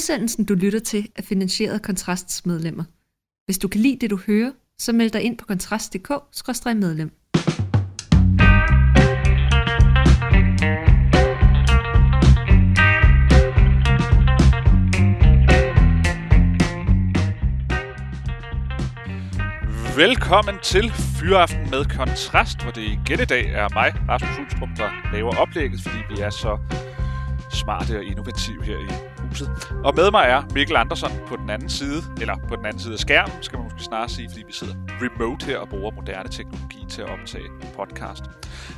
Udsendelsen, du lytter til, er finansieret af Kontrasts medlemmer. Hvis du kan lide det, du hører, så meld dig ind på kontrast.dk-medlem. Velkommen til Fyraften med Kontrast, hvor det igen i dag er mig, Rasmus Hulstrup, der laver oplægget, fordi vi er så smarte og innovative her i huset. Og med mig er Mikkel Andersen på den anden side, eller på den anden side af skærmen, skal man måske snarere sige, fordi vi sidder remote her og bruger moderne teknologi til at optage podcast.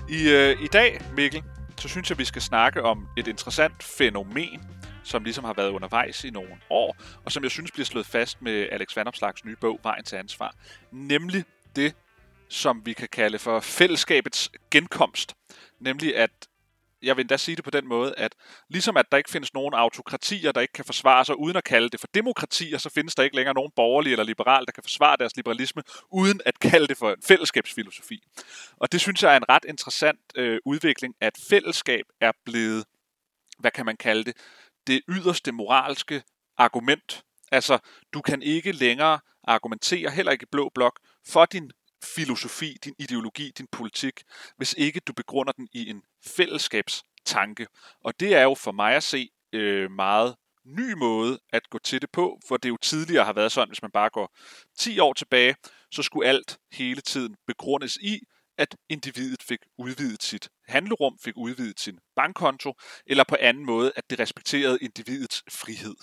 I, øh, I dag, Mikkel, så synes jeg, vi skal snakke om et interessant fænomen, som ligesom har været undervejs i nogle år, og som jeg synes bliver slået fast med Alex Vandopslags nye bog, Vejen til ansvar. Nemlig det, som vi kan kalde for fællesskabets genkomst. Nemlig at jeg vil endda sige det på den måde, at ligesom at der ikke findes nogen autokratier, der ikke kan forsvare sig uden at kalde det for demokratier, så findes der ikke længere nogen borgerlige eller liberal, der kan forsvare deres liberalisme uden at kalde det for en fællesskabsfilosofi. Og det synes jeg er en ret interessant øh, udvikling, at fællesskab er blevet, hvad kan man kalde det, det yderste moralske argument. Altså, du kan ikke længere argumentere, heller ikke i blå blok, for din filosofi, din ideologi, din politik, hvis ikke du begrunder den i en fællesskabstanke. Og det er jo for mig at se øh, meget ny måde at gå til det på, for det jo tidligere har været sådan, hvis man bare går 10 år tilbage, så skulle alt hele tiden begrundes i, at individet fik udvidet sit handlerum, fik udvidet sin bankkonto, eller på anden måde, at det respekterede individets frihed.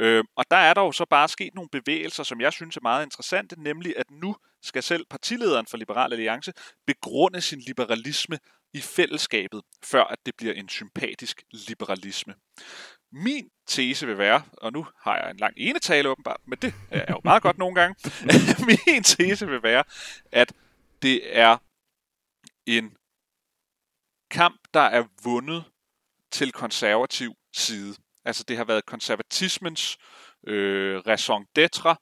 Øh, og der er der jo så bare sket nogle bevægelser, som jeg synes er meget interessante, nemlig at nu skal selv partilederen for Liberal Alliance begrunde sin liberalisme i fællesskabet, før at det bliver en sympatisk liberalisme. Min tese vil være, og nu har jeg en lang ene tale åbenbart, men det er jo meget godt nogle gange. Min tese vil være, at det er en kamp, der er vundet til konservativ side. Altså det har været konservatismens øh, raison d'être,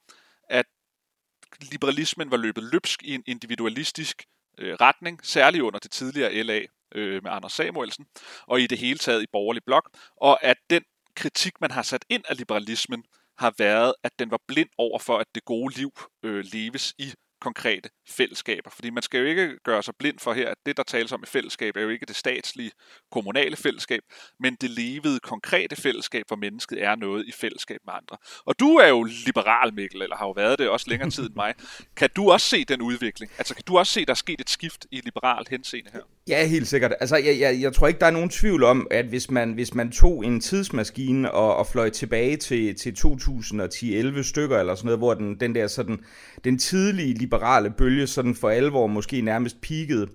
liberalismen var løbet løbsk i en individualistisk øh, retning, særligt under det tidligere LA øh, med Anders Samuelsen, og i det hele taget i borgerlig blok, og at den kritik, man har sat ind af liberalismen, har været, at den var blind over for, at det gode liv øh, leves i konkrete fællesskaber. Fordi man skal jo ikke gøre sig blind for her, at det, der tales om i fællesskab, er jo ikke det statslige, kommunale fællesskab, men det levede, konkrete fællesskab, hvor mennesket er noget i fællesskab med andre. Og du er jo liberal, Mikkel, eller har jo været det også længere tid end mig. Kan du også se den udvikling? Altså, kan du også se, der er sket et skift i liberal henseende her? Ja, helt sikkert. Altså, jeg, jeg, jeg tror ikke, der er nogen tvivl om, at hvis man, hvis man tog en tidsmaskine og, og fløj tilbage til, til 2010-11 stykker eller sådan noget, hvor den, den der sådan, den tidlige liberale bølge sådan for alvor måske nærmest peakede,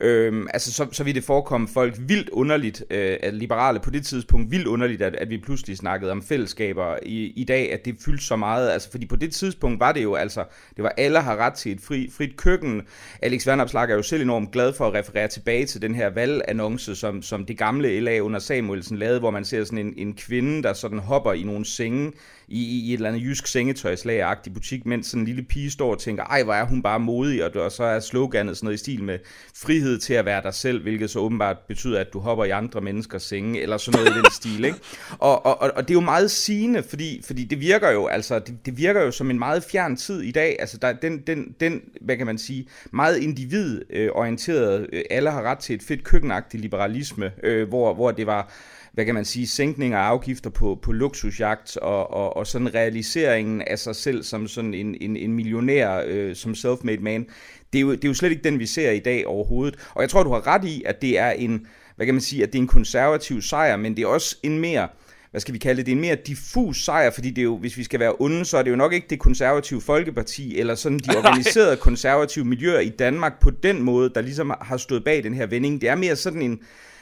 Øhm, altså, så, så vil det forekomme folk vildt underligt, øh, at liberale på det tidspunkt, vildt underligt, at, at vi pludselig snakkede om fællesskaber i, i dag, at det fyldte så meget. Altså, fordi på det tidspunkt var det jo altså, det var alle har ret til et fri, frit køkken. Alex Vandopslag er jo selv enormt glad for at referere tilbage til den her valgannonce, som, som det gamle LA under Samuelsen lavede, hvor man ser sådan en, en kvinde, der sådan hopper i nogle senge, i, i et eller andet jysk sengetøjslag-agtig butik, mens sådan en lille pige står og tænker, ej, hvor er hun bare modig, og, og så er sloganet sådan noget i stil med frihed til at være dig selv, hvilket så åbenbart betyder, at du hopper i andre menneskers senge, eller sådan noget i den stil, ikke? Og, og, og, og det er jo meget sigende, fordi, fordi det virker jo, altså, det, det virker jo som en meget fjern tid i dag, altså der, den, den, den, hvad kan man sige, meget individorienteret, øh, alle har ret til et fedt køkkenagtigt liberalisme, øh, hvor, hvor det var hvad kan man sige, sænkning af afgifter på, på luksusjagt og, og, og sådan realiseringen af sig selv som sådan en, en, en millionær, øh, som self-made man, det er, jo, det er jo slet ikke den, vi ser i dag overhovedet. Og jeg tror, du har ret i, at det er en, hvad kan man sige, at det er en konservativ sejr, men det er også en mere, hvad skal vi kalde det, det er en mere diffus sejr, fordi det er jo, hvis vi skal være onde, så er det jo nok ikke det konservative folkeparti, eller sådan de organiserede konservative miljøer i Danmark på den måde, der ligesom har stået bag den her vending. Det er mere sådan en,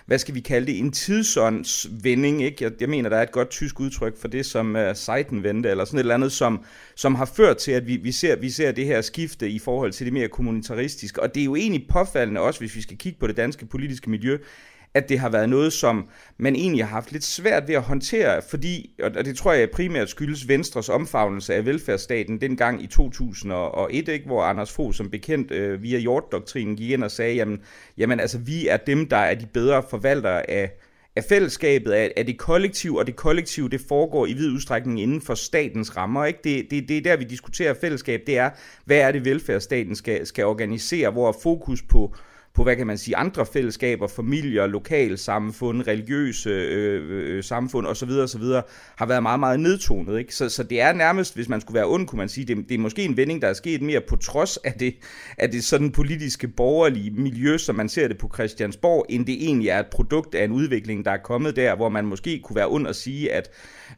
hvad skal vi kalde det, en tidsåndsvending, ikke? Jeg, jeg mener, der er et godt tysk udtryk for det, som uh, Seitenwende, eller sådan et eller andet, som, som har ført til, at vi, vi, ser, vi ser det her skifte i forhold til det mere kommunitaristiske. Og det er jo egentlig påfaldende også, hvis vi skal kigge på det danske politiske miljø, at det har været noget, som man egentlig har haft lidt svært ved at håndtere, fordi, og det tror jeg primært skyldes Venstres omfavnelse af velfærdsstaten dengang i 2001, ikke, hvor Anders Fogh som bekendt øh, via Hjort-doktrinen gik ind og sagde, jamen, jamen altså vi er dem, der er de bedre forvaltere af af fællesskabet, af, af det kollektiv, og det kollektiv, det foregår i vid udstrækning inden for statens rammer. Ikke? Det, det, det er der, vi diskuterer fællesskab, det er, hvad er det velfærdsstaten skal, skal organisere, hvor er fokus på, på, hvad kan man sige, andre fællesskaber, familier, lokalsamfund, religiøse øh, øh, øh samfund osv. osv., har været meget, meget nedtonet. Ikke? Så, så det er nærmest, hvis man skulle være ond, kunne man sige, det, det er måske en vending, der er sket mere på trods af det, af det sådan politiske, borgerlige miljø, som man ser det på Christiansborg, end det egentlig er et produkt af en udvikling, der er kommet der, hvor man måske kunne være ond at sige, at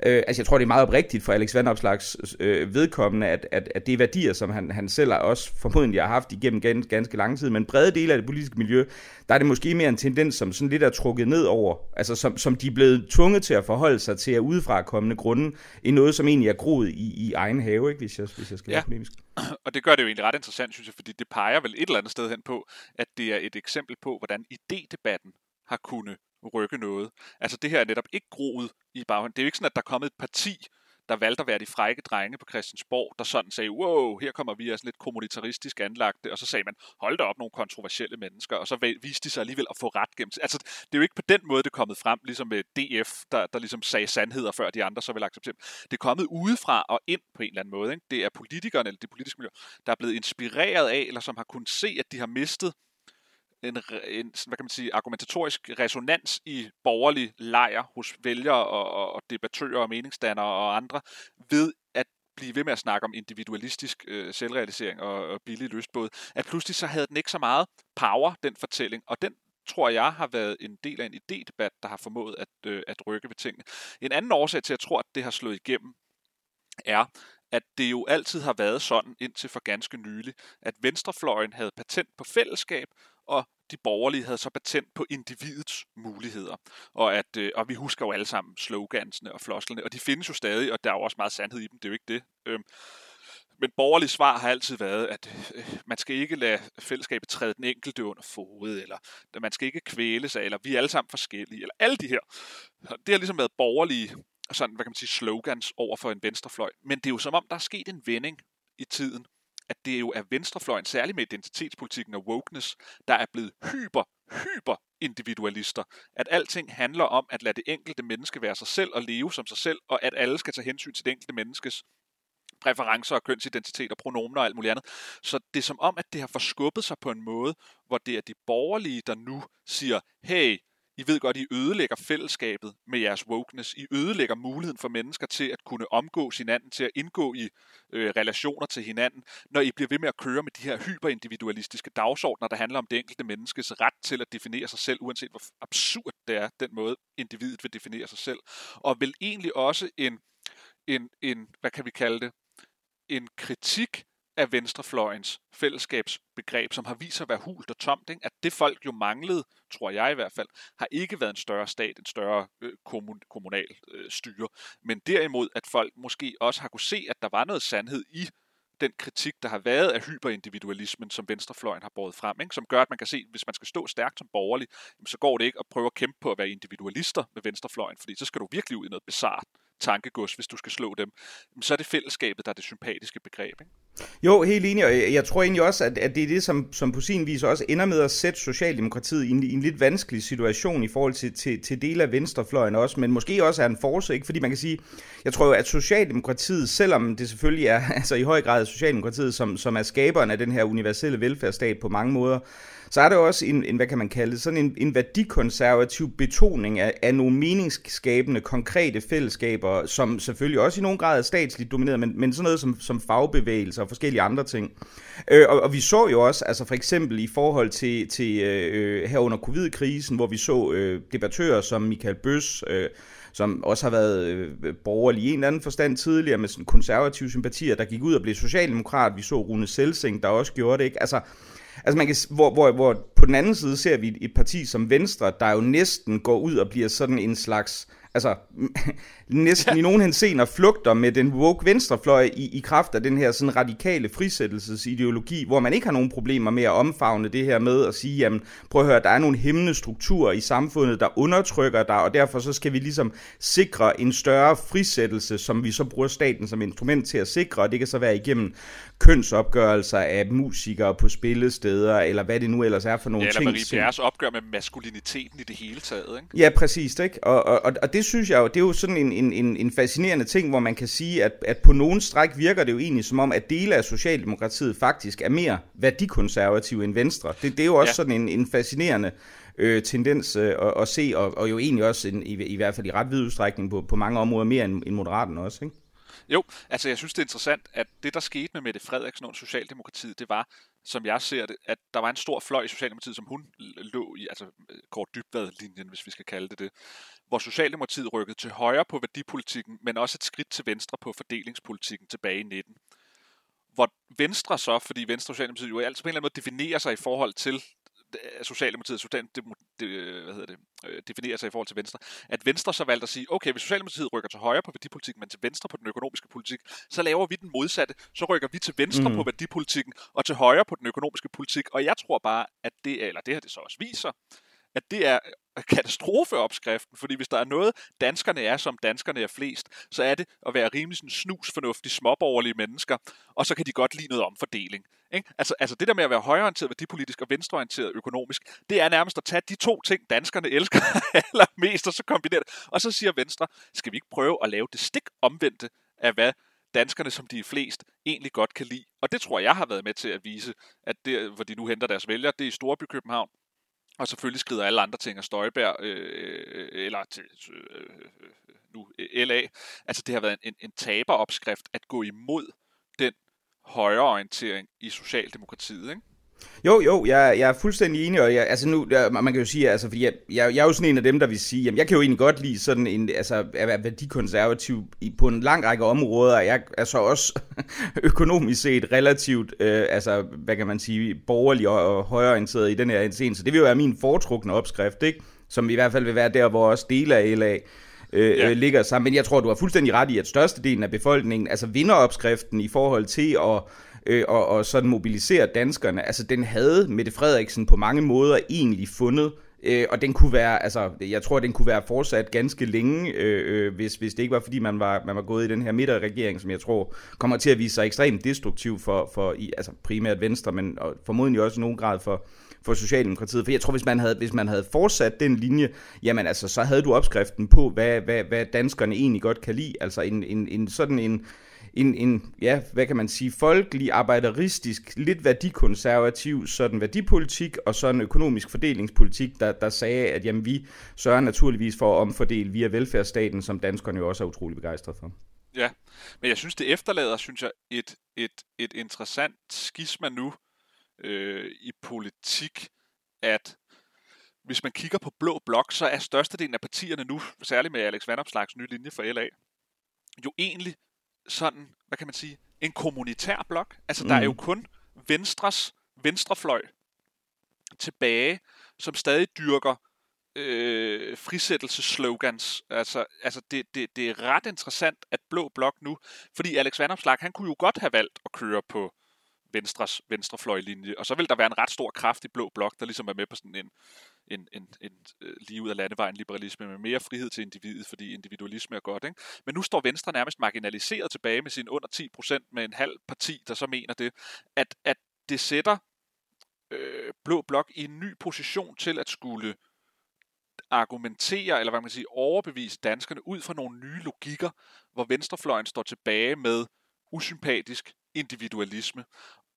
øh, altså jeg tror, det er meget oprigtigt for Alex Vandopslags øh, vedkommende, at, at, at det er værdier, som han, han selv også formodentlig har haft igennem ganske, ganske lang tid, men brede dele af det politiske miljø, der er det måske mere en tendens, som sådan lidt er trukket ned over, altså som, som de er blevet tvunget til at forholde sig til at udefra kommende grunde, i noget, som egentlig er groet i, i egen have, ikke, hvis, jeg, hvis jeg skal ja. være polemisk. Og det gør det jo egentlig ret interessant, synes jeg, fordi det peger vel et eller andet sted hen på, at det er et eksempel på, hvordan idédebatten har kunnet rykke noget. Altså det her er netop ikke groet i baghånden. Det er jo ikke sådan, at der er kommet et parti, der valgte at være de frække drenge på Christiansborg, der sådan sagde, wow, her kommer vi altså lidt kommunitaristisk anlagte, og så sagde man, hold da op nogle kontroversielle mennesker, og så viste de sig alligevel at få ret gennem. Altså, det er jo ikke på den måde, det er kommet frem, ligesom med DF, der, der ligesom sagde sandheder, før de andre så vil acceptere Det er kommet udefra og ind på en eller anden måde. Ikke? Det er politikerne, eller det politiske miljø, der er blevet inspireret af, eller som har kunnet se, at de har mistet en, en hvad kan man sige, argumentatorisk resonans i borgerlig lejr hos vælgere og, og debattører og meningsdannere og andre ved at blive ved med at snakke om individualistisk øh, selvrealisering og, og billig lystbåd, at pludselig så havde den ikke så meget power, den fortælling, og den tror jeg har været en del af en idédebat, der har formået at, øh, at rykke ved tingene. En anden årsag til, at jeg tror, at det har slået igennem, er, at det jo altid har været sådan, indtil for ganske nylig, at venstrefløjen havde patent på fællesskab, og de borgerlige havde så patent på individets muligheder. Og, at, øh, og vi husker jo alle sammen slogansene og flosklerne, og de findes jo stadig, og der er jo også meget sandhed i dem, det er jo ikke det. Øhm, men borgerlig svar har altid været, at øh, man skal ikke lade fællesskabet træde den enkelte under fodet, eller man skal ikke kvæle sig, eller vi er alle sammen forskellige, eller alle de her. Det har ligesom været borgerlige sådan, hvad kan man sige, slogans over for en venstrefløj. Men det er jo som om, der er sket en vending i tiden, at det jo er venstrefløjen, særligt med identitetspolitikken og wokeness, der er blevet hyper, hyper individualister. At alting handler om at lade det enkelte menneske være sig selv og leve som sig selv, og at alle skal tage hensyn til det enkelte menneskes præferencer og kønsidentitet og pronomen og alt muligt andet. Så det er som om, at det har forskubbet sig på en måde, hvor det er de borgerlige, der nu siger, hey, i ved godt, I ødelægger fællesskabet med jeres wokeness. I ødelægger muligheden for mennesker til at kunne omgås hinanden, til at indgå i øh, relationer til hinanden, når I bliver ved med at køre med de her hyperindividualistiske dagsordner, der handler om det enkelte menneskes ret til at definere sig selv, uanset hvor absurd det er, den måde individet vil definere sig selv. Og vel egentlig også en, en, en hvad kan vi kalde det, en kritik af venstrefløjens fællesskabsbegreb, som har vist sig at være hult og tomt. Ikke? At det folk jo manglede, tror jeg i hvert fald, har ikke været en større stat, en større øh, kommun, kommunal øh, styre. Men derimod, at folk måske også har kunne se, at der var noget sandhed i den kritik, der har været af hyperindividualismen, som venstrefløjen har båret frem, ikke? som gør, at man kan se, at hvis man skal stå stærkt som borgerlig, så går det ikke at prøve at kæmpe på at være individualister med venstrefløjen, fordi så skal du virkelig ud i noget bizart tankegods, hvis du skal slå dem, så er det fællesskabet, der er det sympatiske begreb. Ikke? Jo, helt enig, og jeg tror egentlig også, at, at det er det, som, som på sin vis også ender med at sætte Socialdemokratiet i en, i en lidt vanskelig situation i forhold til, til, til dele af venstrefløjen også, men måske også er en force, ikke? fordi man kan sige, jeg tror jo, at Socialdemokratiet, selvom det selvfølgelig er altså i høj grad Socialdemokratiet, som, som er skaberen af den her universelle velfærdsstat på mange måder, så er der også en, en hvad kan man kalde det, sådan en, en værdikonservativ betoning af, af nogle meningsskabende, konkrete fællesskaber, som selvfølgelig også i nogen grad er statsligt domineret, men, men sådan noget som, som fagbevægelser og forskellige andre ting. Øh, og, og vi så jo også, altså for eksempel i forhold til, til øh, her under covid-krisen, hvor vi så øh, debattører som Michael Bøs, øh, som også har været øh, borgerlig i en eller anden forstand tidligere med sådan konservative sympatier, der gik ud og blev socialdemokrat. Vi så Rune Selsing, der også gjorde det. Ikke? Altså, Altså man kan, hvor, hvor, hvor på den anden side ser vi et parti som Venstre, der jo næsten går ud og bliver sådan en slags altså næsten ja. i nogen henseender flugter med den woke venstrefløj i, i kraft af den her sådan radikale frisættelsesideologi, hvor man ikke har nogen problemer med at omfavne det her med at sige, jamen prøv at høre, der er nogle hæmmende strukturer i samfundet, der undertrykker dig, og derfor så skal vi ligesom sikre en større frisættelse, som vi så bruger staten som instrument til at sikre, og det kan så være igennem kønsopgørelser af musikere på spillesteder, eller hvad det nu ellers er for nogle ja, ting. Ja, eller Marie Bjerres opgør med maskuliniteten i det hele taget. Ikke? Ja, præcis. Ikke? Og, og, og det synes jeg jo, det er jo sådan en, en, en, en fascinerende ting, hvor man kan sige, at, at på nogen stræk virker det jo egentlig som om, at dele af Socialdemokratiet faktisk er mere værdikonservative end Venstre. Det, det er jo også ja. sådan en, en fascinerende øh, tendens øh, at, at se, og, og jo egentlig også en, i, i hvert fald i ret vid udstrækning på, på mange områder mere end, end Moderaten også. Ikke? Jo, altså jeg synes, det er interessant, at det, der skete med Mette Frederiksen under Socialdemokratiet, det var, som jeg ser det, at der var en stor fløj i Socialdemokratiet, som hun lå i, altså kort dybvad-linjen, hvis vi skal kalde det det, hvor Socialdemokratiet rykkede til højre på værdipolitikken, men også et skridt til venstre på fordelingspolitikken tilbage i 19. Hvor Venstre så, fordi Venstre og Socialdemokratiet jo altid på en eller anden måde definerer sig i forhold til Socialdemokratiet Sudan, det, det, hvad hedder det, øh, definerer sig i forhold til Venstre, at Venstre så valgte at sige, okay, hvis Socialdemokratiet rykker til højre på værdipolitikken, men til venstre på den økonomiske politik, så laver vi den modsatte. Så rykker vi til venstre mm. på værdipolitikken og til højre på den økonomiske politik. Og jeg tror bare, at det, eller det her det så også viser, at det er øh, katastrofeopskriften, fordi hvis der er noget, danskerne er, som danskerne er flest, så er det at være rimelig sådan snusfornuftige, småborgerlige mennesker, og så kan de godt lide noget omfordeling. Ikke? Altså, altså det der med at være højreorienteret værdipolitisk og venstreorienteret økonomisk, det er nærmest at tage de to ting, danskerne elsker allermest, og så kombinere det. Og så siger Venstre, skal vi ikke prøve at lave det stik omvendte af, hvad danskerne, som de er flest, egentlig godt kan lide. Og det tror jeg har været med til at vise, at det, hvor de nu henter deres vælgere, det er i Storby København, og selvfølgelig skrider alle andre ting af Støjberg, øh, øh eller til, øh, øh nu øh, LA. Altså det har været en, en taberopskrift at gå imod den højreorientering i Socialdemokratiet, ikke? Jo, jo, jeg, jeg er fuldstændig enig, og jeg, altså nu, jeg, man kan jo sige, altså, fordi jeg, jeg, jeg er jo sådan en af dem, der vil sige, jamen jeg kan jo egentlig godt lide sådan en, altså at være værdikonservativ i, på en lang række områder, jeg er så også økonomisk set relativt, øh, altså hvad kan man sige, borgerlig og, og højreorienteret i den her scene, så det vil jo være min foretrukne opskrift, ikke? Som i hvert fald vil være der, hvor også dele af LA øh, ja. øh, ligger sammen. Men jeg tror, du har fuldstændig ret i, at størstedelen af befolkningen, altså vinderopskriften i forhold til at øh, og, og sådan mobilisere danskerne. Altså, den havde Mette Frederiksen på mange måder egentlig fundet, øh, og den kunne være, altså, jeg tror, den kunne være fortsat ganske længe, øh, øh, hvis, hvis det ikke var, fordi man var, man var gået i den her midterregering, som jeg tror kommer til at vise sig ekstremt destruktiv for, for i, altså primært Venstre, men og formodentlig også i nogen grad for, for Socialdemokratiet. For jeg tror, hvis man havde, hvis man havde fortsat den linje, jamen altså, så havde du opskriften på, hvad, hvad, hvad danskerne egentlig godt kan lide. Altså en, en, en sådan en, en, en, ja, hvad kan man sige, folkelig, arbejderistisk, lidt værdikonservativ sådan værdipolitik, og sådan en økonomisk fordelingspolitik, der, der sagde, at jamen, vi sørger naturligvis for at omfordele via velfærdsstaten, som danskerne jo også er utrolig begejstrede for. Ja, men jeg synes, det efterlader, synes jeg, et, et, et interessant skisma nu øh, i politik, at hvis man kigger på blå blok, så er størstedelen af partierne nu, særligt med Alex Vandopslags nye linje for LA, jo egentlig sådan, hvad kan man sige, en kommunitær blok. Altså, mm. der er jo mm. kun Venstres venstrefløj tilbage, som stadig dyrker øh, frisættelsesslogans. Altså, altså det, det, det er ret interessant, at Blå Blok nu, fordi Alex Vanopslag, han kunne jo godt have valgt at køre på Venstres venstrefløjlinje, og så vil der være en ret stor kraft i Blå Blok, der ligesom er med på sådan en, en, en, en øh, lige ud af landevejen liberalisme med mere frihed til individet, fordi individualisme er godt. Ikke? Men nu står Venstre nærmest marginaliseret tilbage med sin under 10 procent med en halv parti, der så mener det, at, at det sætter øh, Blå Blok i en ny position til at skulle argumentere, eller hvad man kan sige, overbevise danskerne ud fra nogle nye logikker, hvor venstrefløjen står tilbage med usympatisk individualisme.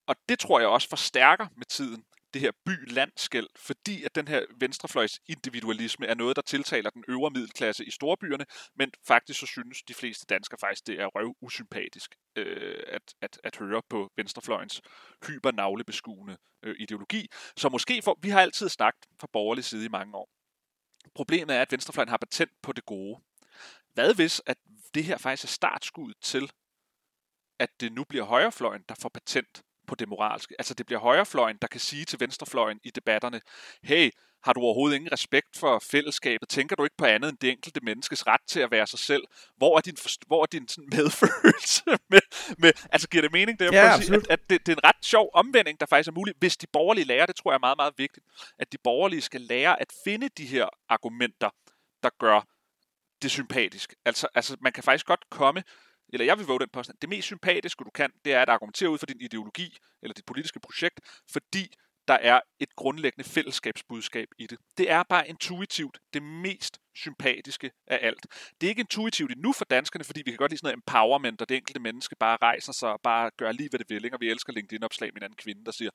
Og det tror jeg også forstærker med tiden det her by-landskæld, fordi at den her venstrefløjs individualisme er noget, der tiltaler den øvre middelklasse i storbyerne, men faktisk så synes de fleste danskere faktisk, det er røv usympatisk øh, at, at, at høre på venstrefløjens hypernavlebeskuende øh, ideologi. Så måske, for, vi har altid snakket fra borgerlig side i mange år. Problemet er, at venstrefløjen har patent på det gode. Hvad hvis, at det her faktisk er startskud til, at det nu bliver højrefløjen, der får patent på det moralske. Altså det bliver højrefløjen, der kan sige til venstrefløjen i debatterne, hey, Har du overhovedet ingen respekt for fællesskabet? Tænker du ikke på andet end det enkelte menneskes ret til at være sig selv? Hvor er din, hvor er din sådan medfølelse med, med, altså giver det mening, det ja, at, at det, det er en ret sjov omvending, der faktisk er mulig, hvis de borgerlige lærer, det tror jeg er meget, meget vigtigt, at de borgerlige skal lære at finde de her argumenter, der gør det sympatisk. Altså, altså man kan faktisk godt komme eller jeg vil våge den påstand, det mest sympatiske, du kan, det er at argumentere ud for din ideologi, eller dit politiske projekt, fordi der er et grundlæggende fællesskabsbudskab i det. Det er bare intuitivt det mest sympatiske af alt. Det er ikke intuitivt endnu for danskerne, fordi vi kan godt lide sådan noget empowerment, og det enkelte menneske bare rejser sig og bare gør lige, hvad det vil. Ikke? Og vi elsker LinkedIn-opslag med en anden kvinde, der siger,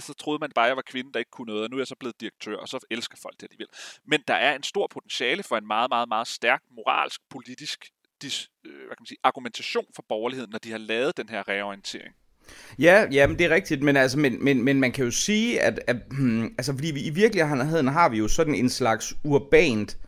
så troede man bare, at jeg var kvinde, der ikke kunne noget, og nu er jeg så blevet direktør, og så elsker folk det alligevel. Men der er en stor potentiale for en meget, meget, meget stærk moralsk, politisk dis, øh, hvad kan man sige, argumentation for borgerligheden, når de har lavet den her reorientering. Ja, ja, men det er rigtigt, men, altså, men, men, men man kan jo sige, at, at hmm, altså, fordi vi, i virkeligheden har vi jo sådan en slags urbant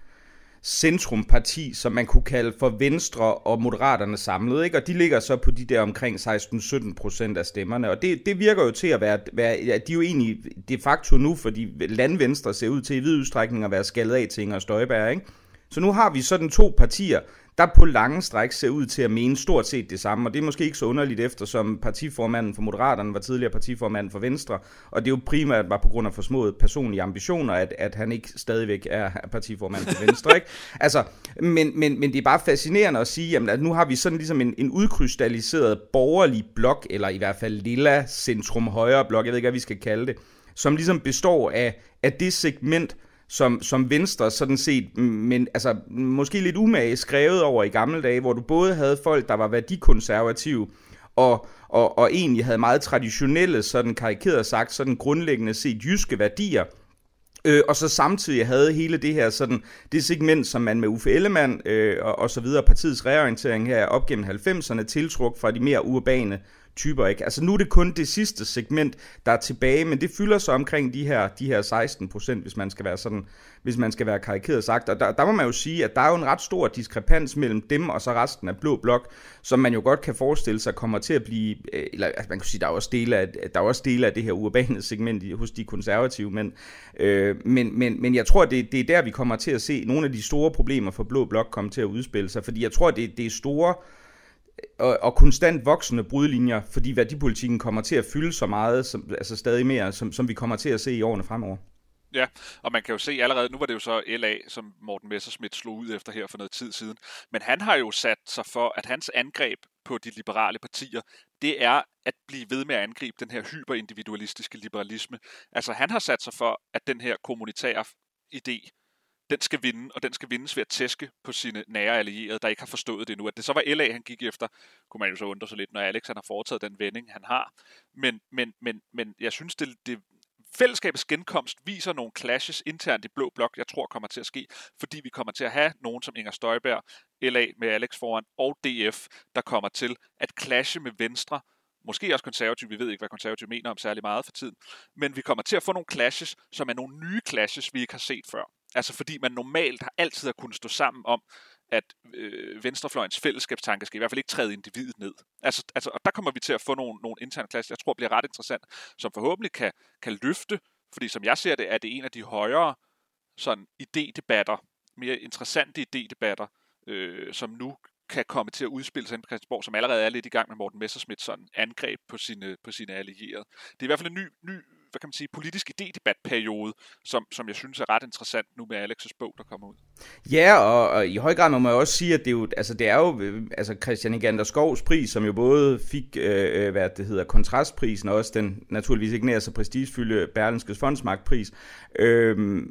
centrumparti, som man kunne kalde for Venstre og Moderaterne samlet, ikke? og de ligger så på de der omkring 16-17 procent af stemmerne, og det, det virker jo til at være, være, at de er jo egentlig de facto nu, fordi landvenstre ser ud til i vid udstrækning at være skaldet af ting og Støjbær, ikke? Så nu har vi sådan to partier, der på lange stræk ser ud til at mene stort set det samme, og det er måske ikke så underligt, eftersom partiformanden for Moderaterne var tidligere partiformanden for Venstre, og det er jo primært var på grund af for små personlige ambitioner, at, at han ikke stadigvæk er partiformand for Venstre. ikke? Altså, men, men, men det er bare fascinerende at sige, jamen, at nu har vi sådan ligesom en, en udkrystalliseret borgerlig blok, eller i hvert fald lilla centrum højre blok, jeg ved ikke, hvad vi skal kalde det, som ligesom består af, af det segment, som, som Venstre sådan set, men altså måske lidt umage skrevet over i gamle dage, hvor du både havde folk, der var værdikonservative, og, og, og egentlig havde meget traditionelle, sådan karikeret sagt, sådan grundlæggende set jyske værdier, Øh, og så samtidig havde hele det her sådan, det segment, som man med Uffe Ellemann øh, og, og så videre, partiets reorientering her op gennem 90'erne, tiltruk fra de mere urbane typer. Ikke? Altså nu er det kun det sidste segment, der er tilbage, men det fylder så omkring de her, de her 16 procent, hvis man skal være sådan, hvis man skal være karikeret sagt. Og der, der må man jo sige, at der er jo en ret stor diskrepans mellem dem og så resten af Blå Blok, som man jo godt kan forestille sig kommer til at blive, øh, eller altså man kan sige, der er også dele af, der er også dele af det her urbane segment hos de konservative, men, øh, men, men, men jeg tror, det, det er der, vi kommer til at se nogle af de store problemer for Blå Blok komme til at udspille sig, fordi jeg tror, det, det er store og, og konstant voksende brudlinjer, fordi værdipolitikken kommer til at fylde så meget, som, altså stadig mere, som, som vi kommer til at se i årene fremover. Ja, og man kan jo se allerede, nu var det jo så LA, som Morten Messerschmidt slog ud efter her for noget tid siden, men han har jo sat sig for, at hans angreb på de liberale partier, det er at blive ved med at angribe den her hyperindividualistiske liberalisme. Altså han har sat sig for, at den her kommunitære idé, den skal vinde, og den skal vindes ved at tæske på sine nære allierede, der ikke har forstået det nu. At det så var LA, han gik efter, kunne man jo så undre sig lidt, når Alex han har foretaget den vending, han har. Men, men, men, men jeg synes, det, det fællesskabets genkomst viser nogle clashes internt i Blå Blok, jeg tror kommer til at ske, fordi vi kommer til at have nogen som Inger Støjberg, LA med Alex foran, og DF, der kommer til at clashe med Venstre, måske også konservativ, vi ved ikke, hvad konservativ mener om særlig meget for tiden, men vi kommer til at få nogle clashes, som er nogle nye clashes, vi ikke har set før. Altså fordi man normalt har altid har kunnet stå sammen om, at øh, venstrefløjens fællesskabstanke skal i hvert fald ikke træde individet ned. Altså, altså, og der kommer vi til at få nogle, nogle interne klasser, jeg tror bliver ret interessant, som forhåbentlig kan, kan løfte, fordi som jeg ser det, er det en af de højere sådan idédebatter, mere interessante idédebatter, øh, som nu kan komme til at udspille sig på Christiansborg, som allerede er lidt i gang med Morten Messersmiths sådan angreb på sine, på sine allierede. Det er i hvert fald en ny, ny hvad kan man sige, politisk idédebatperiode, som, som jeg synes er ret interessant nu med Alex's bog, der kommer ud. Ja, og, og i høj grad må man også sige, at det er jo, altså, det er jo altså Christian Egander Skovs pris, som jo både fik, øh, øh hvad det hedder, kontrastprisen, og også den naturligvis ikke nær så prestigefyldte Berlingskes Fondsmarkpris. Øh,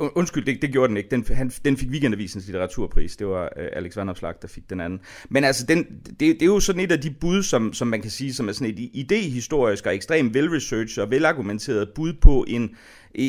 Undskyld, det, det gjorde den ikke. Den, han, den fik Weekendavisens litteraturpris. Det var øh, Alex Vanopslag, der fik den anden. Men altså, den, det, det er jo sådan et af de bud, som, som man kan sige, som er sådan et idehistorisk og ekstremt velresearchet og velargumenteret bud på en,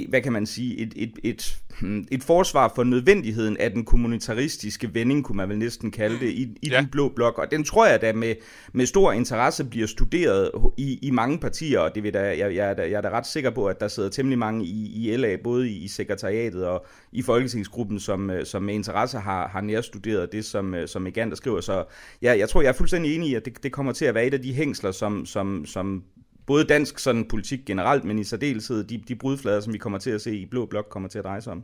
hvad kan man sige, et, et, et, hmm, et forsvar for nødvendigheden af den kommunitaristiske vending, kunne man vel næsten kalde det, i, i ja. den blå blok. Og den tror jeg da med, med stor interesse bliver studeret i, i mange partier, og det vil da, jeg, jeg, er da, jeg er da ret sikker på, at der sidder temmelig mange i, i LA, både i, i sekretariatet og i Folketingsgruppen, som, som med interesse har, har nærstuderet det, som, som Egander skriver. Så ja, jeg tror, jeg er fuldstændig enig i, at det, det kommer til at være et af de hængsler, som, som, som både dansk sådan politik generelt, men i særdeleshed de, de brudflader, som vi kommer til at se i Blå Blok, kommer til at dreje sig om.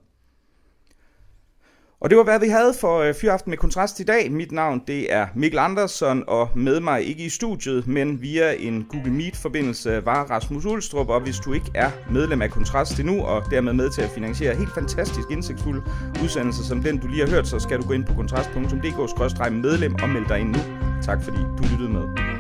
Og det var, hvad vi havde for øh, Fyraften med Kontrast i dag. Mit navn, det er Mikkel Andersen, og med mig ikke i studiet, men via en Google Meet-forbindelse var Rasmus Ulstrup. Og hvis du ikke er medlem af Kontrast endnu, og dermed med til at finansiere helt fantastisk indsigtsfulde udsendelser som den, du lige har hørt, så skal du gå ind på kontrast.dk-medlem og melde dig ind nu. Tak fordi du lyttede med.